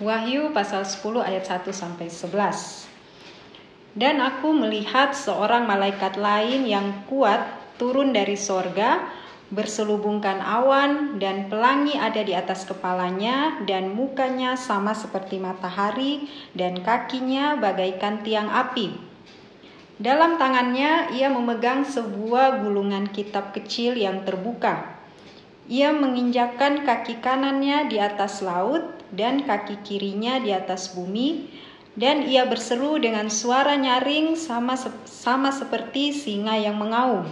Wahyu pasal 10 ayat 1 sampai 11. Dan aku melihat seorang malaikat lain yang kuat turun dari sorga, berselubungkan awan dan pelangi ada di atas kepalanya dan mukanya sama seperti matahari dan kakinya bagaikan tiang api. Dalam tangannya ia memegang sebuah gulungan kitab kecil yang terbuka. Ia menginjakkan kaki kanannya di atas laut dan kaki kirinya di atas bumi dan ia berseru dengan suara nyaring sama sama seperti singa yang mengaum.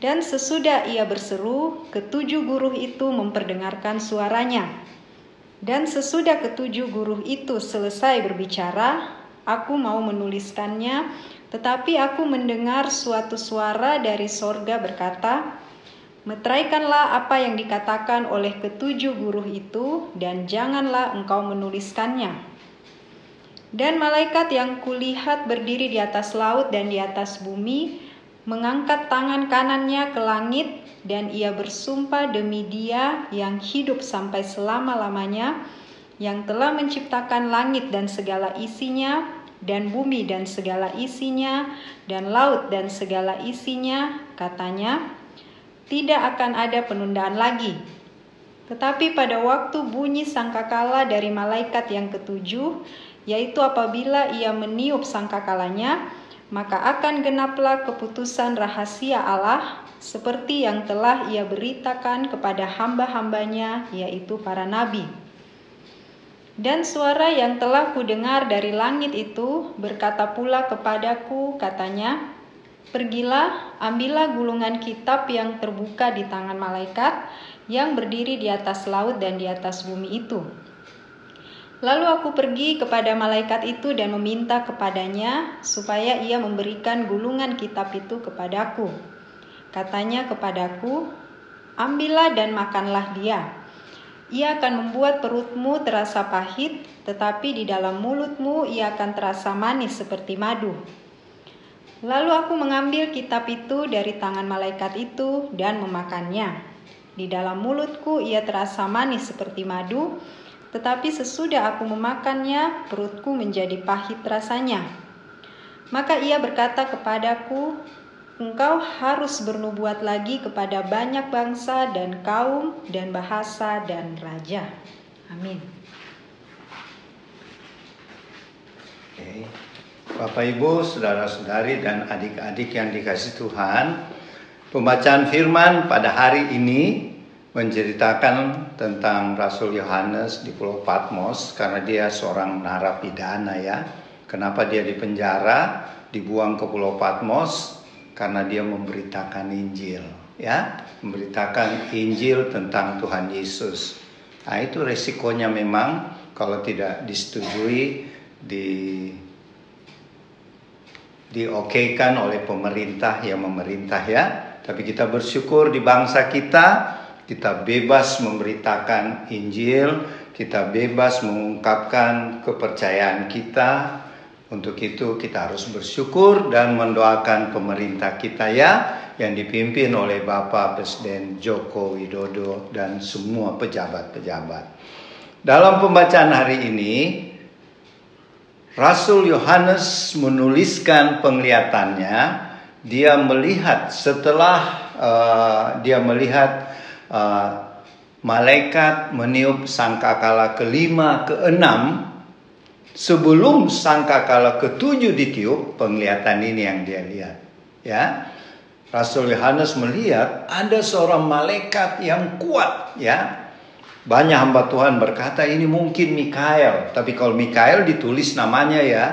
Dan sesudah ia berseru, ketujuh guru itu memperdengarkan suaranya. Dan sesudah ketujuh guru itu selesai berbicara, aku mau menuliskannya, tetapi aku mendengar suatu suara dari sorga berkata, Meteraikanlah apa yang dikatakan oleh ketujuh guru itu, dan janganlah engkau menuliskannya. Dan malaikat yang kulihat berdiri di atas laut dan di atas bumi mengangkat tangan kanannya ke langit dan ia bersumpah demi dia yang hidup sampai selama-lamanya yang telah menciptakan langit dan segala isinya dan bumi dan segala isinya dan laut dan segala isinya katanya tidak akan ada penundaan lagi tetapi pada waktu bunyi sangkakala dari malaikat yang ketujuh yaitu apabila ia meniup sangkakalanya, maka akan genaplah keputusan rahasia Allah seperti yang telah ia beritakan kepada hamba-hambanya, yaitu para nabi. Dan suara yang telah kudengar dari langit itu berkata pula kepadaku, katanya, Pergilah, ambillah gulungan kitab yang terbuka di tangan malaikat yang berdiri di atas laut dan di atas bumi itu. Lalu aku pergi kepada malaikat itu dan meminta kepadanya supaya ia memberikan gulungan kitab itu kepadaku. Katanya kepadaku, "Ambillah dan makanlah dia. Ia akan membuat perutmu terasa pahit, tetapi di dalam mulutmu ia akan terasa manis seperti madu." Lalu aku mengambil kitab itu dari tangan malaikat itu dan memakannya. Di dalam mulutku ia terasa manis seperti madu, tetapi sesudah aku memakannya, perutku menjadi pahit rasanya. Maka ia berkata kepadaku, Engkau harus bernubuat lagi kepada banyak bangsa dan kaum dan bahasa dan raja. Amin. Oke. Bapak Ibu, saudara-saudari dan adik-adik yang dikasih Tuhan, pembacaan firman pada hari ini menceritakan tentang Rasul Yohanes di Pulau Patmos karena dia seorang narapidana ya. Kenapa dia dipenjara, dibuang ke Pulau Patmos karena dia memberitakan Injil ya, memberitakan Injil tentang Tuhan Yesus. Nah, itu resikonya memang kalau tidak disetujui di diokekan oleh pemerintah yang memerintah ya. Tapi kita bersyukur di bangsa kita kita bebas memberitakan Injil, kita bebas mengungkapkan kepercayaan kita. Untuk itu kita harus bersyukur dan mendoakan pemerintah kita ya yang dipimpin oleh Bapak Presiden Joko Widodo dan semua pejabat-pejabat. Dalam pembacaan hari ini Rasul Yohanes menuliskan penglihatannya dia melihat setelah uh, dia melihat uh, malaikat meniup sangkakala kelima, keenam, sebelum sangkakala ketujuh ditiup, penglihatan ini yang dia lihat. Ya, Rasul Yohanes melihat ada seorang malaikat yang kuat, ya. Banyak hamba Tuhan berkata ini mungkin Mikael, tapi kalau Mikael ditulis namanya ya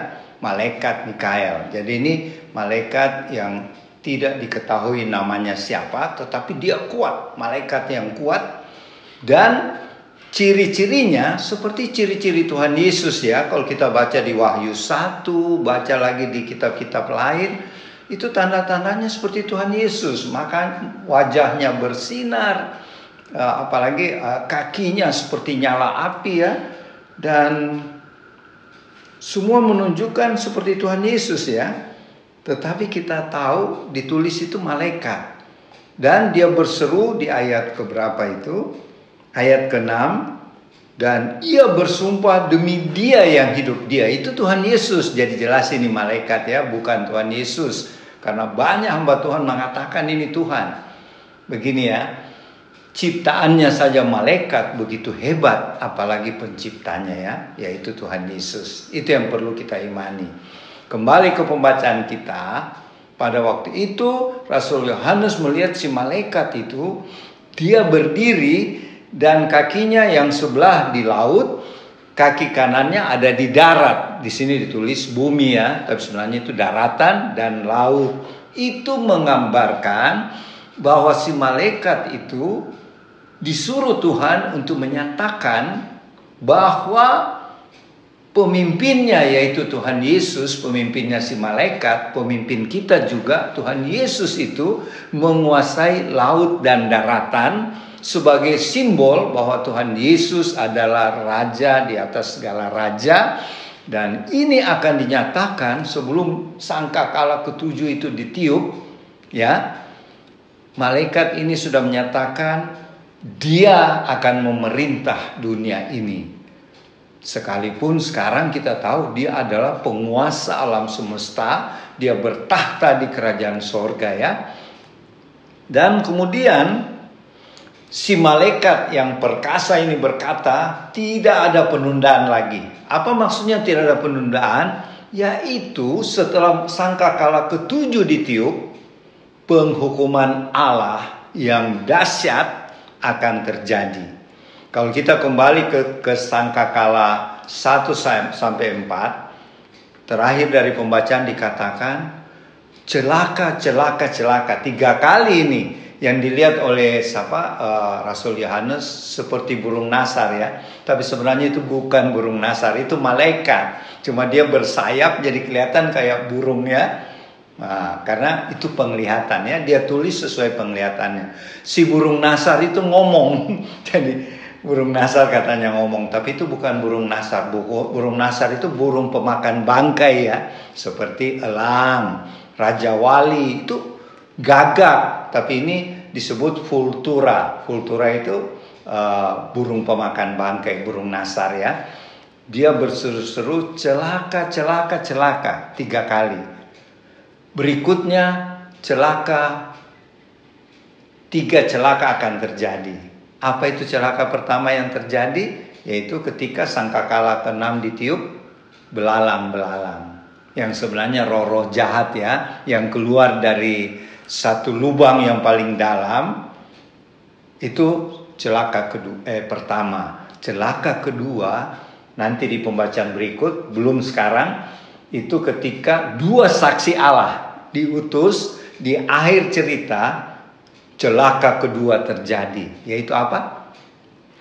malaikat Mikael. Jadi ini malaikat yang tidak diketahui namanya siapa, tetapi dia kuat, malaikat yang kuat dan ciri-cirinya seperti ciri-ciri Tuhan Yesus ya. Kalau kita baca di Wahyu 1, baca lagi di kitab-kitab lain, itu tanda-tandanya seperti Tuhan Yesus. Maka wajahnya bersinar, apalagi eh, kakinya seperti nyala api ya. Dan semua menunjukkan seperti Tuhan Yesus ya. Tetapi kita tahu ditulis itu malaikat. Dan dia berseru di ayat keberapa itu? Ayat ke-6. dan ia bersumpah demi dia yang hidup dia itu Tuhan Yesus jadi jelas ini malaikat ya bukan Tuhan Yesus karena banyak hamba Tuhan mengatakan ini Tuhan begini ya ciptaannya saja malaikat begitu hebat apalagi penciptanya ya yaitu Tuhan Yesus itu yang perlu kita imani kembali ke pembacaan kita pada waktu itu Rasul Yohanes melihat si malaikat itu dia berdiri dan kakinya yang sebelah di laut, kaki kanannya ada di darat. Di sini ditulis bumi ya, tapi sebenarnya itu daratan dan laut. Itu menggambarkan bahwa si malaikat itu disuruh Tuhan untuk menyatakan bahwa pemimpinnya yaitu Tuhan Yesus, pemimpinnya si malaikat, pemimpin kita juga Tuhan Yesus itu menguasai laut dan daratan sebagai simbol bahwa Tuhan Yesus adalah raja di atas segala raja. Dan ini akan dinyatakan sebelum sangka kala ketujuh itu ditiup ya. Malaikat ini sudah menyatakan dia akan memerintah dunia ini sekalipun sekarang kita tahu dia adalah penguasa alam semesta dia bertahta di kerajaan sorga ya dan kemudian si malaikat yang perkasa ini berkata, tidak ada penundaan lagi. Apa maksudnya tidak ada penundaan? Yaitu setelah sangka kala ketujuh ditiup, penghukuman Allah yang dahsyat akan terjadi. Kalau kita kembali ke, ke sangka kala 1 sampai 4, terakhir dari pembacaan dikatakan, celaka, celaka, celaka. Tiga kali ini yang dilihat oleh siapa uh, Rasul Yohanes seperti burung nasar ya. Tapi sebenarnya itu bukan burung nasar, itu malaikat. Cuma dia bersayap jadi kelihatan kayak burung ya. Nah, karena itu penglihatan ya, dia tulis sesuai penglihatannya. Si burung nasar itu ngomong. jadi burung nasar katanya ngomong, tapi itu bukan burung nasar. Burung nasar itu burung pemakan bangkai ya, seperti elang, raja wali itu gagak, tapi ini disebut vultura. Vultura itu uh, burung pemakan bangkai, burung nasar ya. Dia berseru-seru celaka, celaka, celaka tiga kali. Berikutnya celaka, tiga celaka akan terjadi. Apa itu celaka pertama yang terjadi? Yaitu ketika sangkakala keenam ditiup, belalang-belalang. Yang sebenarnya roh-roh jahat ya, yang keluar dari satu lubang yang paling dalam itu celaka kedua eh pertama celaka kedua nanti di pembacaan berikut belum sekarang itu ketika dua saksi Allah diutus di akhir cerita celaka kedua terjadi yaitu apa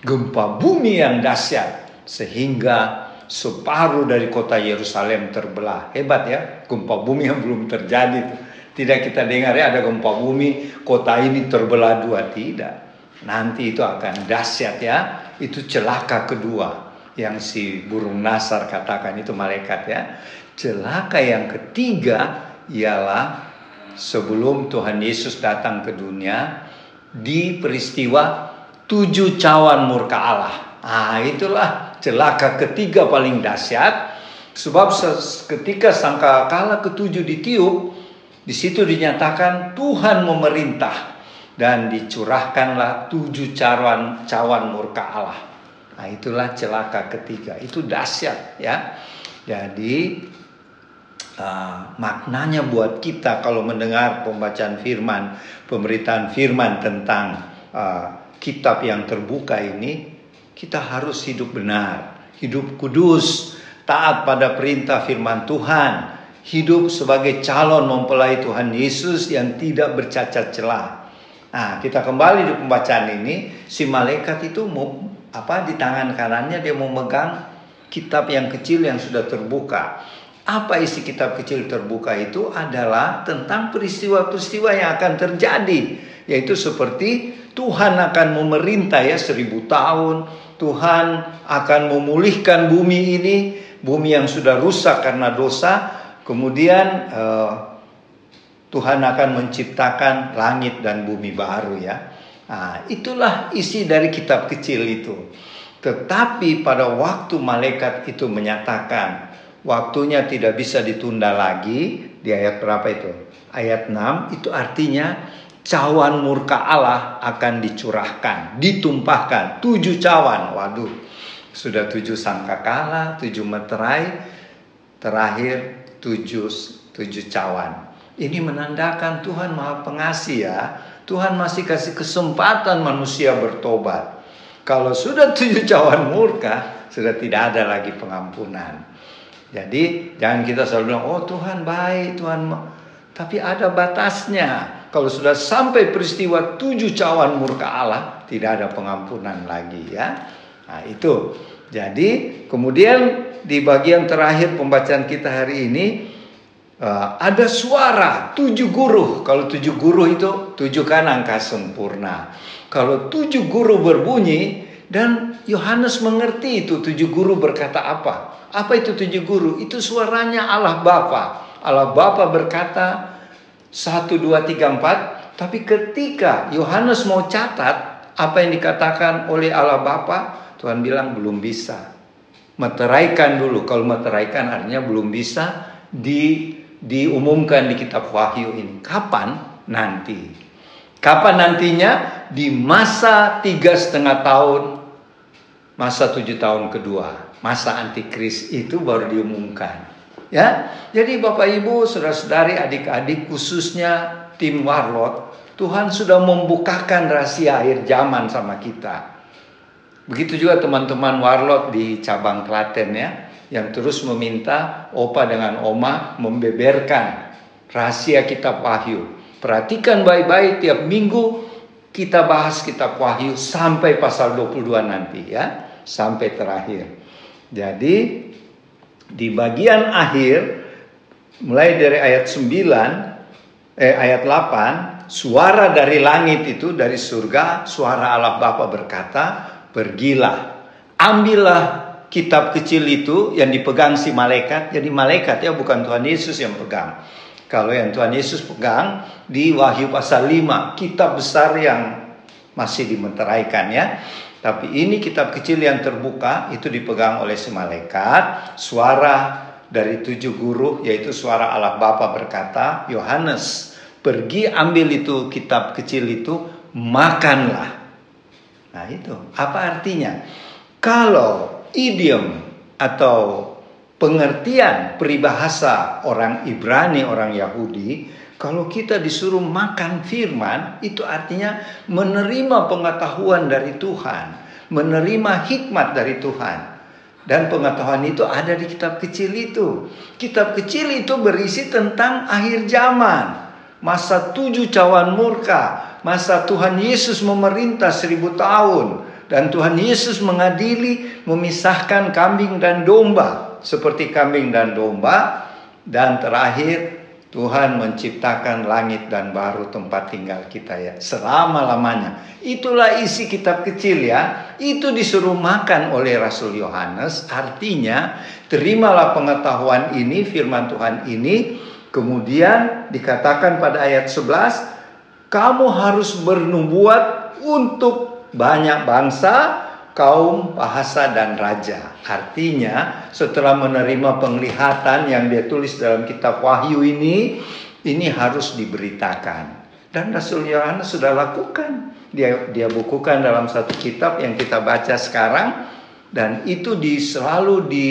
gempa bumi yang dahsyat sehingga separuh dari kota Yerusalem terbelah hebat ya gempa bumi yang belum terjadi tidak kita dengar ya ada gempa bumi, kota ini terbelah dua. Tidak. Nanti itu akan dahsyat ya. Itu celaka kedua yang si burung nasar katakan itu malaikat ya. Celaka yang ketiga ialah sebelum Tuhan Yesus datang ke dunia di peristiwa tujuh cawan murka Allah. Ah itulah celaka ketiga paling dahsyat. Sebab ketika sangka kala ketujuh ditiup, di situ dinyatakan Tuhan memerintah dan dicurahkanlah tujuh cawan cawan murka Allah. Nah, itulah celaka ketiga. Itu dahsyat ya. Jadi uh, maknanya buat kita kalau mendengar pembacaan firman, pemberitaan firman tentang uh, kitab yang terbuka ini, kita harus hidup benar, hidup kudus, taat pada perintah firman Tuhan, hidup sebagai calon mempelai Tuhan Yesus yang tidak bercacat celah. Nah, kita kembali di pembacaan ini, si malaikat itu mau apa di tangan kanannya dia mau megang kitab yang kecil yang sudah terbuka. Apa isi kitab kecil terbuka itu adalah tentang peristiwa-peristiwa yang akan terjadi, yaitu seperti Tuhan akan memerintah ya seribu tahun, Tuhan akan memulihkan bumi ini, bumi yang sudah rusak karena dosa, Kemudian uh, Tuhan akan menciptakan langit dan bumi baru ya. Nah, itulah isi dari kitab kecil itu. Tetapi pada waktu malaikat itu menyatakan waktunya tidak bisa ditunda lagi di ayat berapa itu? Ayat 6 itu artinya cawan murka Allah akan dicurahkan, ditumpahkan. Tujuh cawan, waduh. Sudah tujuh sangkakala, tujuh meterai, terakhir tujuh, tujuh cawan. Ini menandakan Tuhan maha pengasih ya. Tuhan masih kasih kesempatan manusia bertobat. Kalau sudah tujuh cawan murka, sudah tidak ada lagi pengampunan. Jadi jangan kita selalu bilang, oh Tuhan baik, Tuhan tapi ada batasnya. Kalau sudah sampai peristiwa tujuh cawan murka Allah, tidak ada pengampunan lagi ya. Nah itu. Jadi kemudian di bagian terakhir pembacaan kita hari ini uh, ada suara tujuh guru. Kalau tujuh guru itu tujuh kan angka sempurna. Kalau tujuh guru berbunyi dan Yohanes mengerti itu tujuh guru berkata apa. Apa itu tujuh guru? Itu suaranya Allah Bapa. Allah Bapa berkata satu dua tiga empat. Tapi ketika Yohanes mau catat apa yang dikatakan oleh Allah Bapa, Tuhan bilang belum bisa. Meteraikan dulu. Kalau meteraikan artinya belum bisa di diumumkan di kitab Wahyu ini. Kapan? Nanti. Kapan nantinya? Di masa tiga setengah tahun, masa tujuh tahun kedua, masa antikris itu baru diumumkan. Ya, jadi Bapak Ibu, saudara-saudari, adik-adik, khususnya tim Warlot, Tuhan sudah membukakan rahasia akhir zaman sama kita. Begitu juga teman-teman Warlot di cabang Klaten ya, yang terus meminta Opa dengan Oma membeberkan rahasia kitab Wahyu. Perhatikan baik-baik tiap minggu kita bahas kitab Wahyu sampai pasal 22 nanti ya, sampai terakhir. Jadi di bagian akhir mulai dari ayat 9 eh ayat 8 suara dari langit itu dari surga suara Allah Bapa berkata pergilah ambillah kitab kecil itu yang dipegang si malaikat. Jadi malaikat ya bukan Tuhan Yesus yang pegang kalau yang Tuhan Yesus pegang di Wahyu pasal 5, kitab besar yang masih dimeteraikan ya. Tapi ini kitab kecil yang terbuka itu dipegang oleh si malaikat. Suara dari tujuh guru yaitu suara Allah Bapa berkata, Yohanes, pergi ambil itu kitab kecil itu, makanlah. Nah itu, apa artinya? Kalau idiom atau pengertian peribahasa orang Ibrani, orang Yahudi, kalau kita disuruh makan firman, itu artinya menerima pengetahuan dari Tuhan, menerima hikmat dari Tuhan. Dan pengetahuan itu ada di kitab kecil itu. Kitab kecil itu berisi tentang akhir zaman. Masa tujuh cawan murka. Masa Tuhan Yesus memerintah seribu tahun. Dan Tuhan Yesus mengadili, memisahkan kambing dan domba seperti kambing dan domba dan terakhir Tuhan menciptakan langit dan baru tempat tinggal kita ya selama-lamanya. Itulah isi kitab kecil ya. Itu disuruh makan oleh Rasul Yohanes. Artinya terimalah pengetahuan ini firman Tuhan ini. Kemudian dikatakan pada ayat 11 kamu harus bernubuat untuk banyak bangsa kaum, bahasa, dan raja. Artinya, setelah menerima penglihatan yang dia tulis dalam kitab Wahyu ini, ini harus diberitakan. Dan Rasul Yohanes sudah lakukan. Dia dia bukukan dalam satu kitab yang kita baca sekarang dan itu di selalu di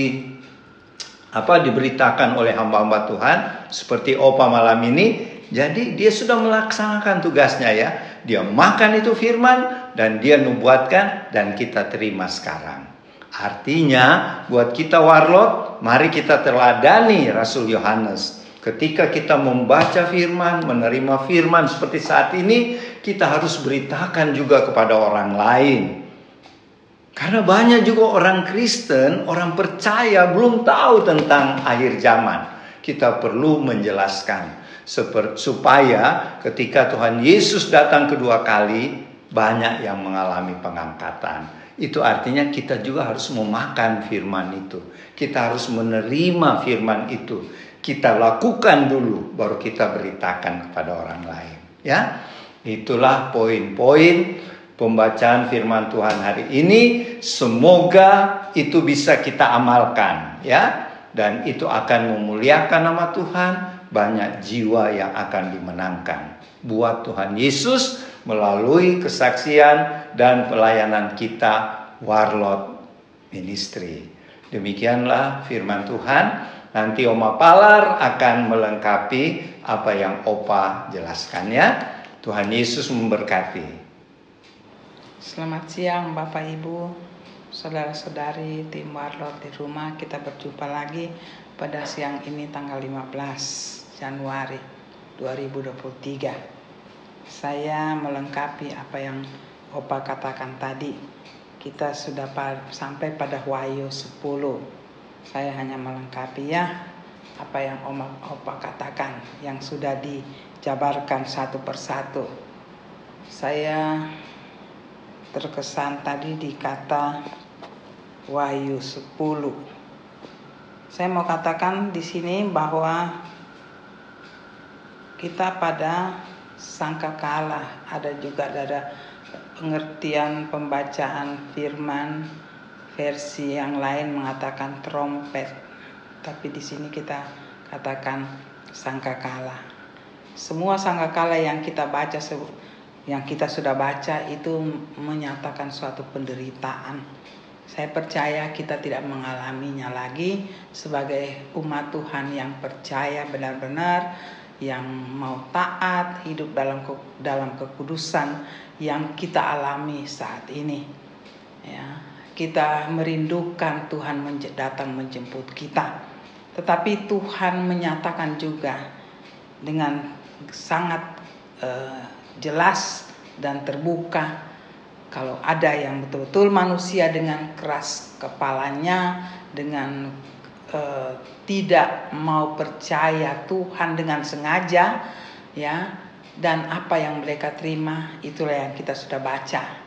apa diberitakan oleh hamba-hamba Tuhan seperti Opa malam ini. Jadi dia sudah melaksanakan tugasnya ya. Dia makan itu firman dan dia nubuatkan dan kita terima sekarang. Artinya buat kita warlot, mari kita teladani Rasul Yohanes. Ketika kita membaca firman, menerima firman seperti saat ini, kita harus beritakan juga kepada orang lain. Karena banyak juga orang Kristen, orang percaya belum tahu tentang akhir zaman. Kita perlu menjelaskan supaya ketika Tuhan Yesus datang kedua kali banyak yang mengalami pengangkatan. Itu artinya kita juga harus memakan firman itu. Kita harus menerima firman itu. Kita lakukan dulu baru kita beritakan kepada orang lain, ya. Itulah poin-poin pembacaan firman Tuhan hari ini. Semoga itu bisa kita amalkan ya dan itu akan memuliakan nama Tuhan, banyak jiwa yang akan dimenangkan buat Tuhan Yesus melalui kesaksian dan pelayanan kita Warlord Ministry. Demikianlah firman Tuhan. Nanti Oma Palar akan melengkapi apa yang Opa jelaskan ya. Tuhan Yesus memberkati. Selamat siang Bapak Ibu, saudara-saudari tim Warlord di rumah. Kita berjumpa lagi pada siang ini tanggal 15 Januari 2023. Saya melengkapi apa yang Opa katakan tadi. Kita sudah sampai pada Wahyu 10 saya hanya melengkapi ya apa yang Oma Opa katakan yang sudah dijabarkan satu persatu. Saya terkesan tadi di kata Wahyu 10. Saya mau katakan di sini bahwa kita pada sangka kalah ada juga ada pengertian pembacaan firman versi yang lain mengatakan trompet, tapi di sini kita katakan sangkakala. Semua sangkakala yang kita baca yang kita sudah baca itu menyatakan suatu penderitaan. Saya percaya kita tidak mengalaminya lagi sebagai umat Tuhan yang percaya benar-benar yang mau taat hidup dalam dalam kekudusan yang kita alami saat ini. Ya, kita merindukan Tuhan datang menjemput kita. Tetapi Tuhan menyatakan juga dengan sangat uh, jelas dan terbuka kalau ada yang betul-betul manusia dengan keras kepalanya dengan uh, tidak mau percaya Tuhan dengan sengaja ya dan apa yang mereka terima itulah yang kita sudah baca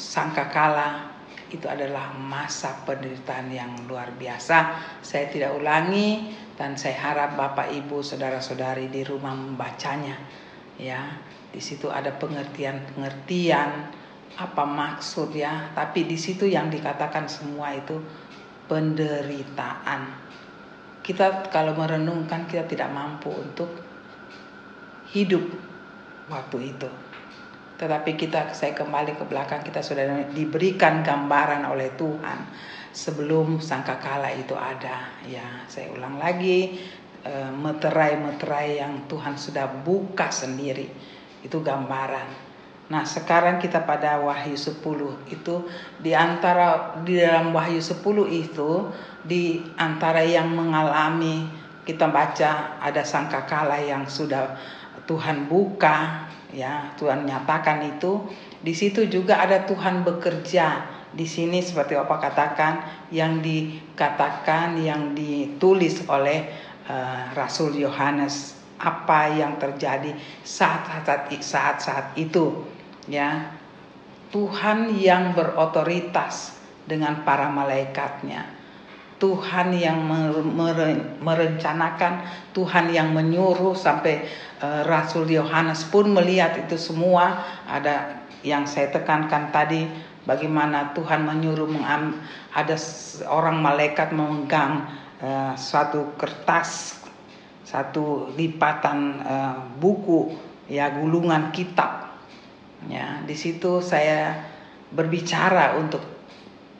sangkakala itu adalah masa penderitaan yang luar biasa. Saya tidak ulangi dan saya harap Bapak Ibu saudara-saudari di rumah membacanya. Ya, di situ ada pengertian-pengertian apa maksud ya, tapi di situ yang dikatakan semua itu penderitaan. Kita kalau merenungkan kita tidak mampu untuk hidup waktu itu tetapi kita saya kembali ke belakang kita sudah diberikan gambaran oleh Tuhan sebelum sangkakala itu ada. Ya, saya ulang lagi eh, meterai-meterai yang Tuhan sudah buka sendiri. Itu gambaran. Nah, sekarang kita pada Wahyu 10 itu di antara di dalam Wahyu 10 itu di antara yang mengalami kita baca ada sangkakala yang sudah Tuhan buka ya Tuhan nyatakan itu. Di situ juga ada Tuhan bekerja. Di sini seperti apa katakan yang dikatakan yang ditulis oleh uh, Rasul Yohanes apa yang terjadi saat-saat saat-saat itu ya Tuhan yang berotoritas dengan para malaikatnya Tuhan yang merencanakan, Tuhan yang menyuruh sampai uh, Rasul Yohanes pun melihat itu semua. Ada yang saya tekankan tadi bagaimana Tuhan menyuruh ada orang malaikat memegang uh, suatu kertas, satu lipatan uh, buku, ya gulungan kitab. Ya, di situ saya berbicara untuk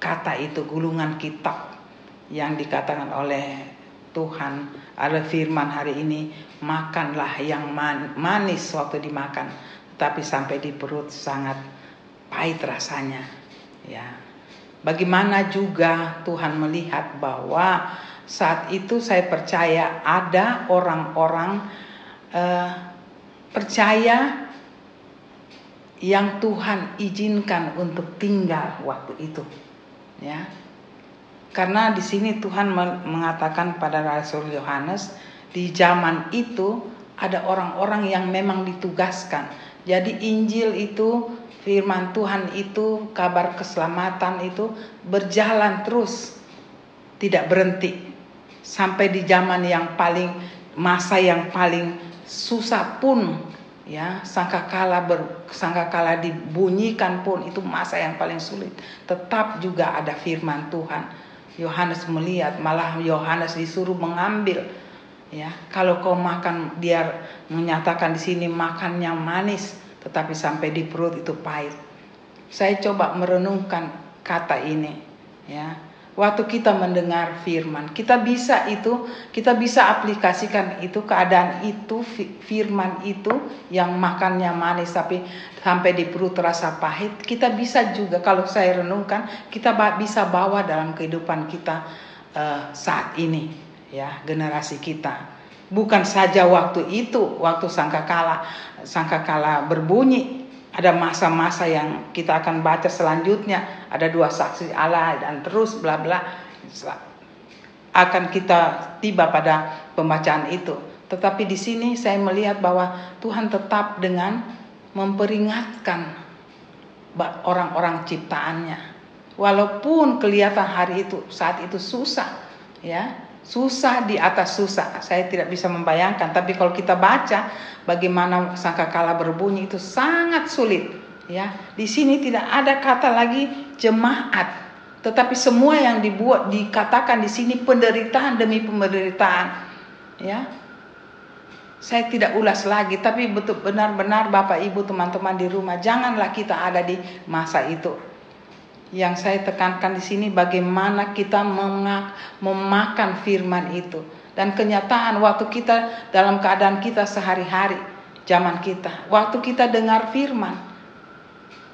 kata itu gulungan kitab yang dikatakan oleh Tuhan ada firman hari ini makanlah yang man, manis waktu dimakan tapi sampai di perut sangat pahit rasanya. Ya bagaimana juga Tuhan melihat bahwa saat itu saya percaya ada orang-orang uh, percaya yang Tuhan izinkan untuk tinggal waktu itu ya karena di sini Tuhan mengatakan pada Rasul Yohanes di zaman itu ada orang-orang yang memang ditugaskan. Jadi Injil itu firman Tuhan itu kabar keselamatan itu berjalan terus tidak berhenti sampai di zaman yang paling masa yang paling susah pun ya sangkakala ber sangkakala dibunyikan pun itu masa yang paling sulit. Tetap juga ada firman Tuhan. Yohanes melihat malah Yohanes disuruh mengambil. Ya kalau kau makan dia menyatakan di sini makannya manis tetapi sampai di perut itu pahit. Saya coba merenungkan kata ini ya waktu kita mendengar firman. Kita bisa itu, kita bisa aplikasikan itu keadaan itu firman itu yang makannya manis tapi sampai di perut terasa pahit. Kita bisa juga kalau saya renungkan, kita bisa bawa dalam kehidupan kita uh, saat ini ya, generasi kita. Bukan saja waktu itu, waktu sangkakala sangkakala berbunyi, ada masa-masa yang kita akan baca selanjutnya. Ada dua saksi Allah dan terus bla bla. Akan kita tiba pada pembacaan itu. Tetapi di sini saya melihat bahwa Tuhan tetap dengan memperingatkan orang-orang ciptaannya. Walaupun kelihatan hari itu saat itu susah ya susah di atas susah. Saya tidak bisa membayangkan, tapi kalau kita baca bagaimana sangkakala berbunyi itu sangat sulit, ya. Di sini tidak ada kata lagi jemaat, tetapi semua yang dibuat dikatakan di sini penderitaan demi penderitaan, ya. Saya tidak ulas lagi, tapi betul benar-benar Bapak Ibu teman-teman di rumah janganlah kita ada di masa itu yang saya tekankan di sini bagaimana kita memakan firman itu. Dan kenyataan waktu kita dalam keadaan kita sehari-hari zaman kita. Waktu kita dengar firman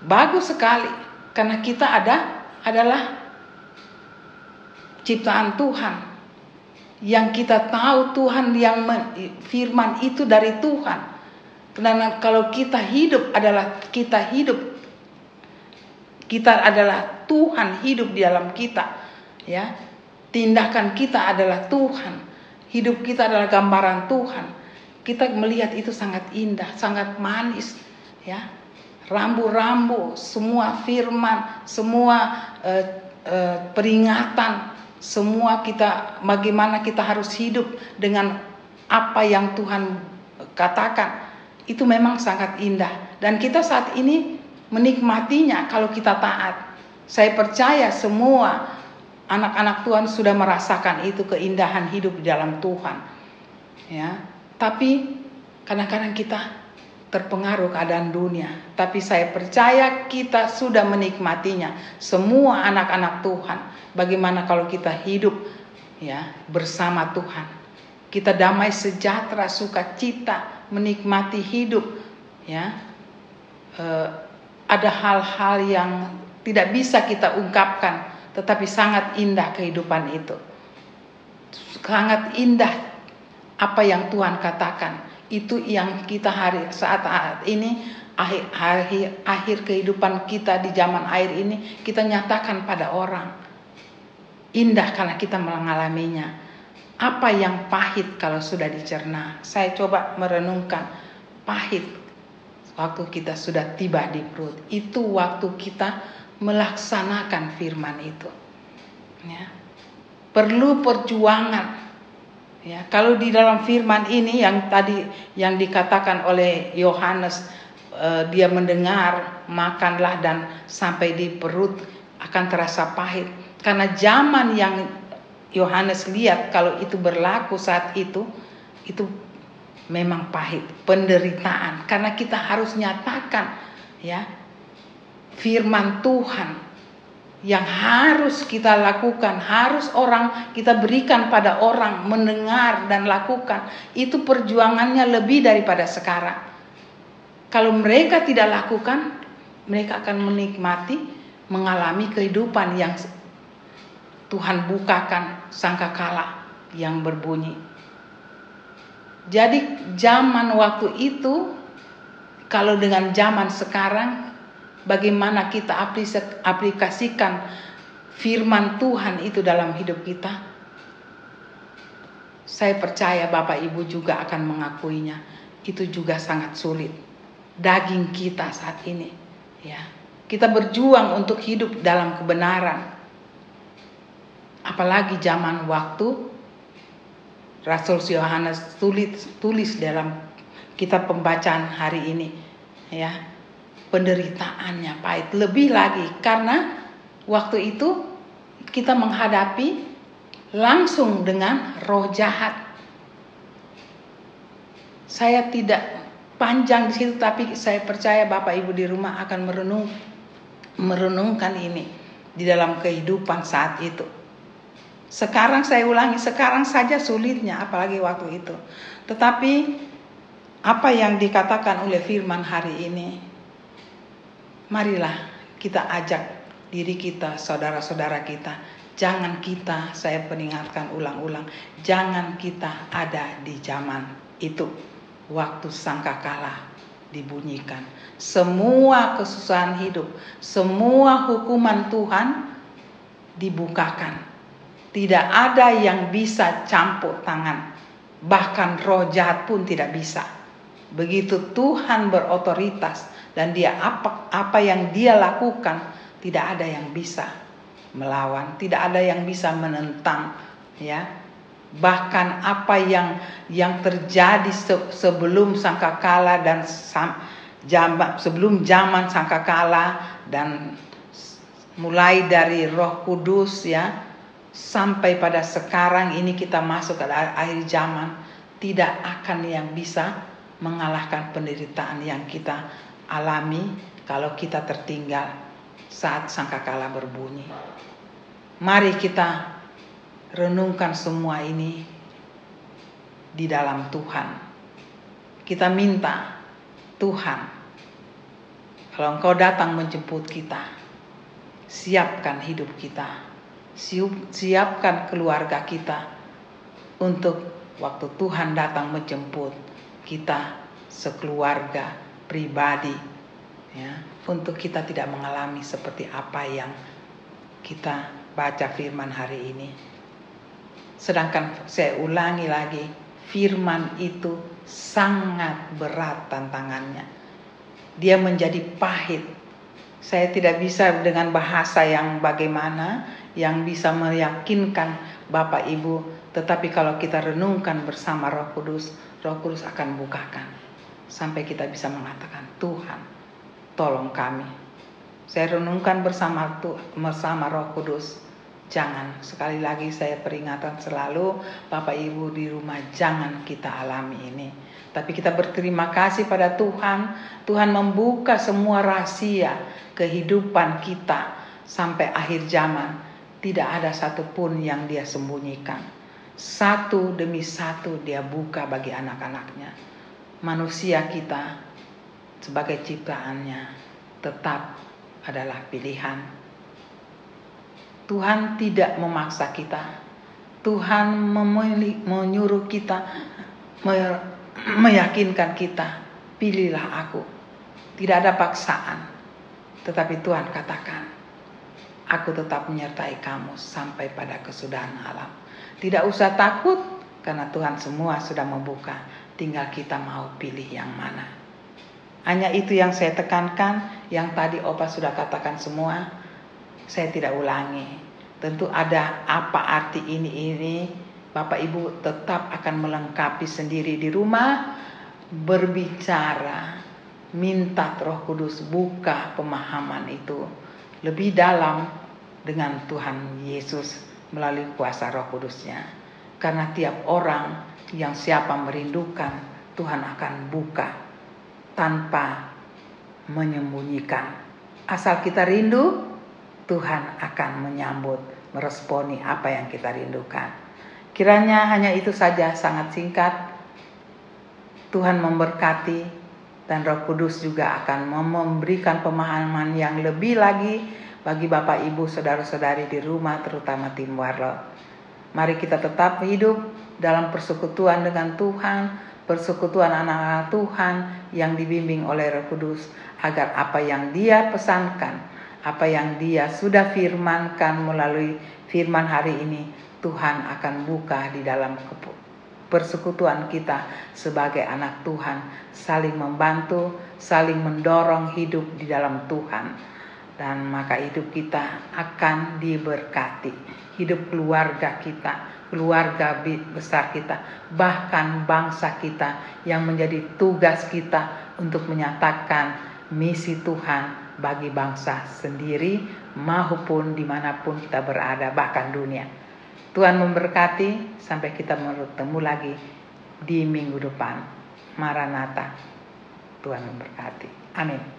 bagus sekali. Karena kita ada adalah ciptaan Tuhan. Yang kita tahu Tuhan yang firman itu dari Tuhan. Karena kalau kita hidup adalah kita hidup kita adalah Tuhan hidup di dalam kita. Ya. Tindakan kita adalah Tuhan. Hidup kita adalah gambaran Tuhan. Kita melihat itu sangat indah, sangat manis, ya. Rambu-rambu, semua firman, semua uh, uh, peringatan, semua kita bagaimana kita harus hidup dengan apa yang Tuhan katakan. Itu memang sangat indah dan kita saat ini menikmatinya kalau kita taat. Saya percaya semua anak-anak Tuhan sudah merasakan itu keindahan hidup di dalam Tuhan. Ya, tapi kadang-kadang kita terpengaruh keadaan dunia, tapi saya percaya kita sudah menikmatinya. Semua anak-anak Tuhan, bagaimana kalau kita hidup ya bersama Tuhan. Kita damai sejahtera, sukacita, menikmati hidup ya. Eh, ada hal-hal yang tidak bisa kita ungkapkan, tetapi sangat indah kehidupan itu. Sangat indah apa yang Tuhan katakan. Itu yang kita hari saat ini akhir, akhir, akhir kehidupan kita di zaman air ini kita nyatakan pada orang. Indah karena kita mengalaminya. Apa yang pahit kalau sudah dicerna? Saya coba merenungkan pahit waktu kita sudah tiba di perut. Itu waktu kita melaksanakan firman itu. Ya. Perlu perjuangan. Ya, kalau di dalam firman ini yang tadi yang dikatakan oleh Yohanes eh, dia mendengar makanlah dan sampai di perut akan terasa pahit karena zaman yang Yohanes lihat kalau itu berlaku saat itu itu memang pahit, penderitaan karena kita harus nyatakan ya firman Tuhan yang harus kita lakukan, harus orang kita berikan pada orang mendengar dan lakukan. Itu perjuangannya lebih daripada sekarang. Kalau mereka tidak lakukan, mereka akan menikmati mengalami kehidupan yang Tuhan bukakan sangkakala yang berbunyi jadi zaman waktu itu kalau dengan zaman sekarang bagaimana kita aplikasikan firman Tuhan itu dalam hidup kita? Saya percaya Bapak Ibu juga akan mengakuinya. Itu juga sangat sulit. Daging kita saat ini, ya. Kita berjuang untuk hidup dalam kebenaran. Apalagi zaman waktu Rasul Yohanes tulis tulis dalam kita pembacaan hari ini ya. Penderitaannya pahit. Lebih lagi karena waktu itu kita menghadapi langsung dengan roh jahat. Saya tidak panjang di situ tapi saya percaya Bapak Ibu di rumah akan merenung merenungkan ini di dalam kehidupan saat itu. Sekarang saya ulangi, sekarang saja sulitnya apalagi waktu itu. Tetapi apa yang dikatakan oleh firman hari ini marilah kita ajak diri kita, saudara-saudara kita, jangan kita, saya peringatkan ulang-ulang, jangan kita ada di zaman itu waktu sangkakala dibunyikan. Semua kesusahan hidup, semua hukuman Tuhan dibukakan. Tidak ada yang bisa campur tangan, bahkan roh jahat pun tidak bisa. Begitu Tuhan berotoritas dan dia apa apa yang dia lakukan tidak ada yang bisa melawan, tidak ada yang bisa menentang ya. Bahkan apa yang yang terjadi se, sebelum sangkakala dan sam, jam, sebelum zaman sangkakala dan mulai dari Roh Kudus ya sampai pada sekarang ini kita masuk ke akhir zaman tidak akan yang bisa mengalahkan penderitaan yang kita alami kalau kita tertinggal saat sangkakala berbunyi. Mari kita renungkan semua ini di dalam Tuhan. Kita minta Tuhan, kalau Engkau datang menjemput kita, siapkan hidup kita, siapkan keluarga kita untuk waktu Tuhan datang menjemput kita sekeluarga pribadi ya untuk kita tidak mengalami seperti apa yang kita baca firman hari ini. Sedangkan saya ulangi lagi, firman itu sangat berat tantangannya. Dia menjadi pahit. Saya tidak bisa dengan bahasa yang bagaimana yang bisa meyakinkan Bapak Ibu, tetapi kalau kita renungkan bersama Roh Kudus, Roh Kudus akan bukakan sampai kita bisa mengatakan, "Tuhan, tolong kami." Saya renungkan bersama bersama Roh Kudus Jangan, sekali lagi saya peringatan selalu Bapak Ibu di rumah jangan kita alami ini. Tapi kita berterima kasih pada Tuhan. Tuhan membuka semua rahasia kehidupan kita sampai akhir zaman. Tidak ada satupun yang dia sembunyikan. Satu demi satu dia buka bagi anak-anaknya. Manusia kita sebagai ciptaannya tetap adalah pilihan Tuhan tidak memaksa kita. Tuhan menyuruh kita, meyakinkan kita, pilihlah aku. Tidak ada paksaan. Tetapi Tuhan katakan, aku tetap menyertai kamu sampai pada kesudahan alam. Tidak usah takut karena Tuhan semua sudah membuka. Tinggal kita mau pilih yang mana. Hanya itu yang saya tekankan, yang tadi Opa sudah katakan semua saya tidak ulangi. Tentu ada apa arti ini ini. Bapak Ibu tetap akan melengkapi sendiri di rumah berbicara minta Roh Kudus buka pemahaman itu lebih dalam dengan Tuhan Yesus melalui kuasa Roh Kudusnya. Karena tiap orang yang siapa merindukan Tuhan akan buka tanpa menyembunyikan. Asal kita rindu, Tuhan akan menyambut, meresponi apa yang kita rindukan. Kiranya hanya itu saja sangat singkat. Tuhan memberkati dan Roh Kudus juga akan memberikan pemahaman yang lebih lagi bagi Bapak Ibu saudara-saudari di rumah terutama tim Warlo. Mari kita tetap hidup dalam persekutuan dengan Tuhan, persekutuan anak-anak Tuhan yang dibimbing oleh Roh Kudus agar apa yang Dia pesankan apa yang dia sudah firmankan melalui firman hari ini Tuhan akan buka di dalam persekutuan kita sebagai anak Tuhan saling membantu saling mendorong hidup di dalam Tuhan dan maka hidup kita akan diberkati. Hidup keluarga kita, keluarga besar kita, bahkan bangsa kita yang menjadi tugas kita untuk menyatakan misi Tuhan bagi bangsa sendiri maupun di mana pun kita berada, bahkan dunia. Tuhan memberkati sampai kita bertemu lagi di minggu depan. Maranatha. Tuhan memberkati. Amin.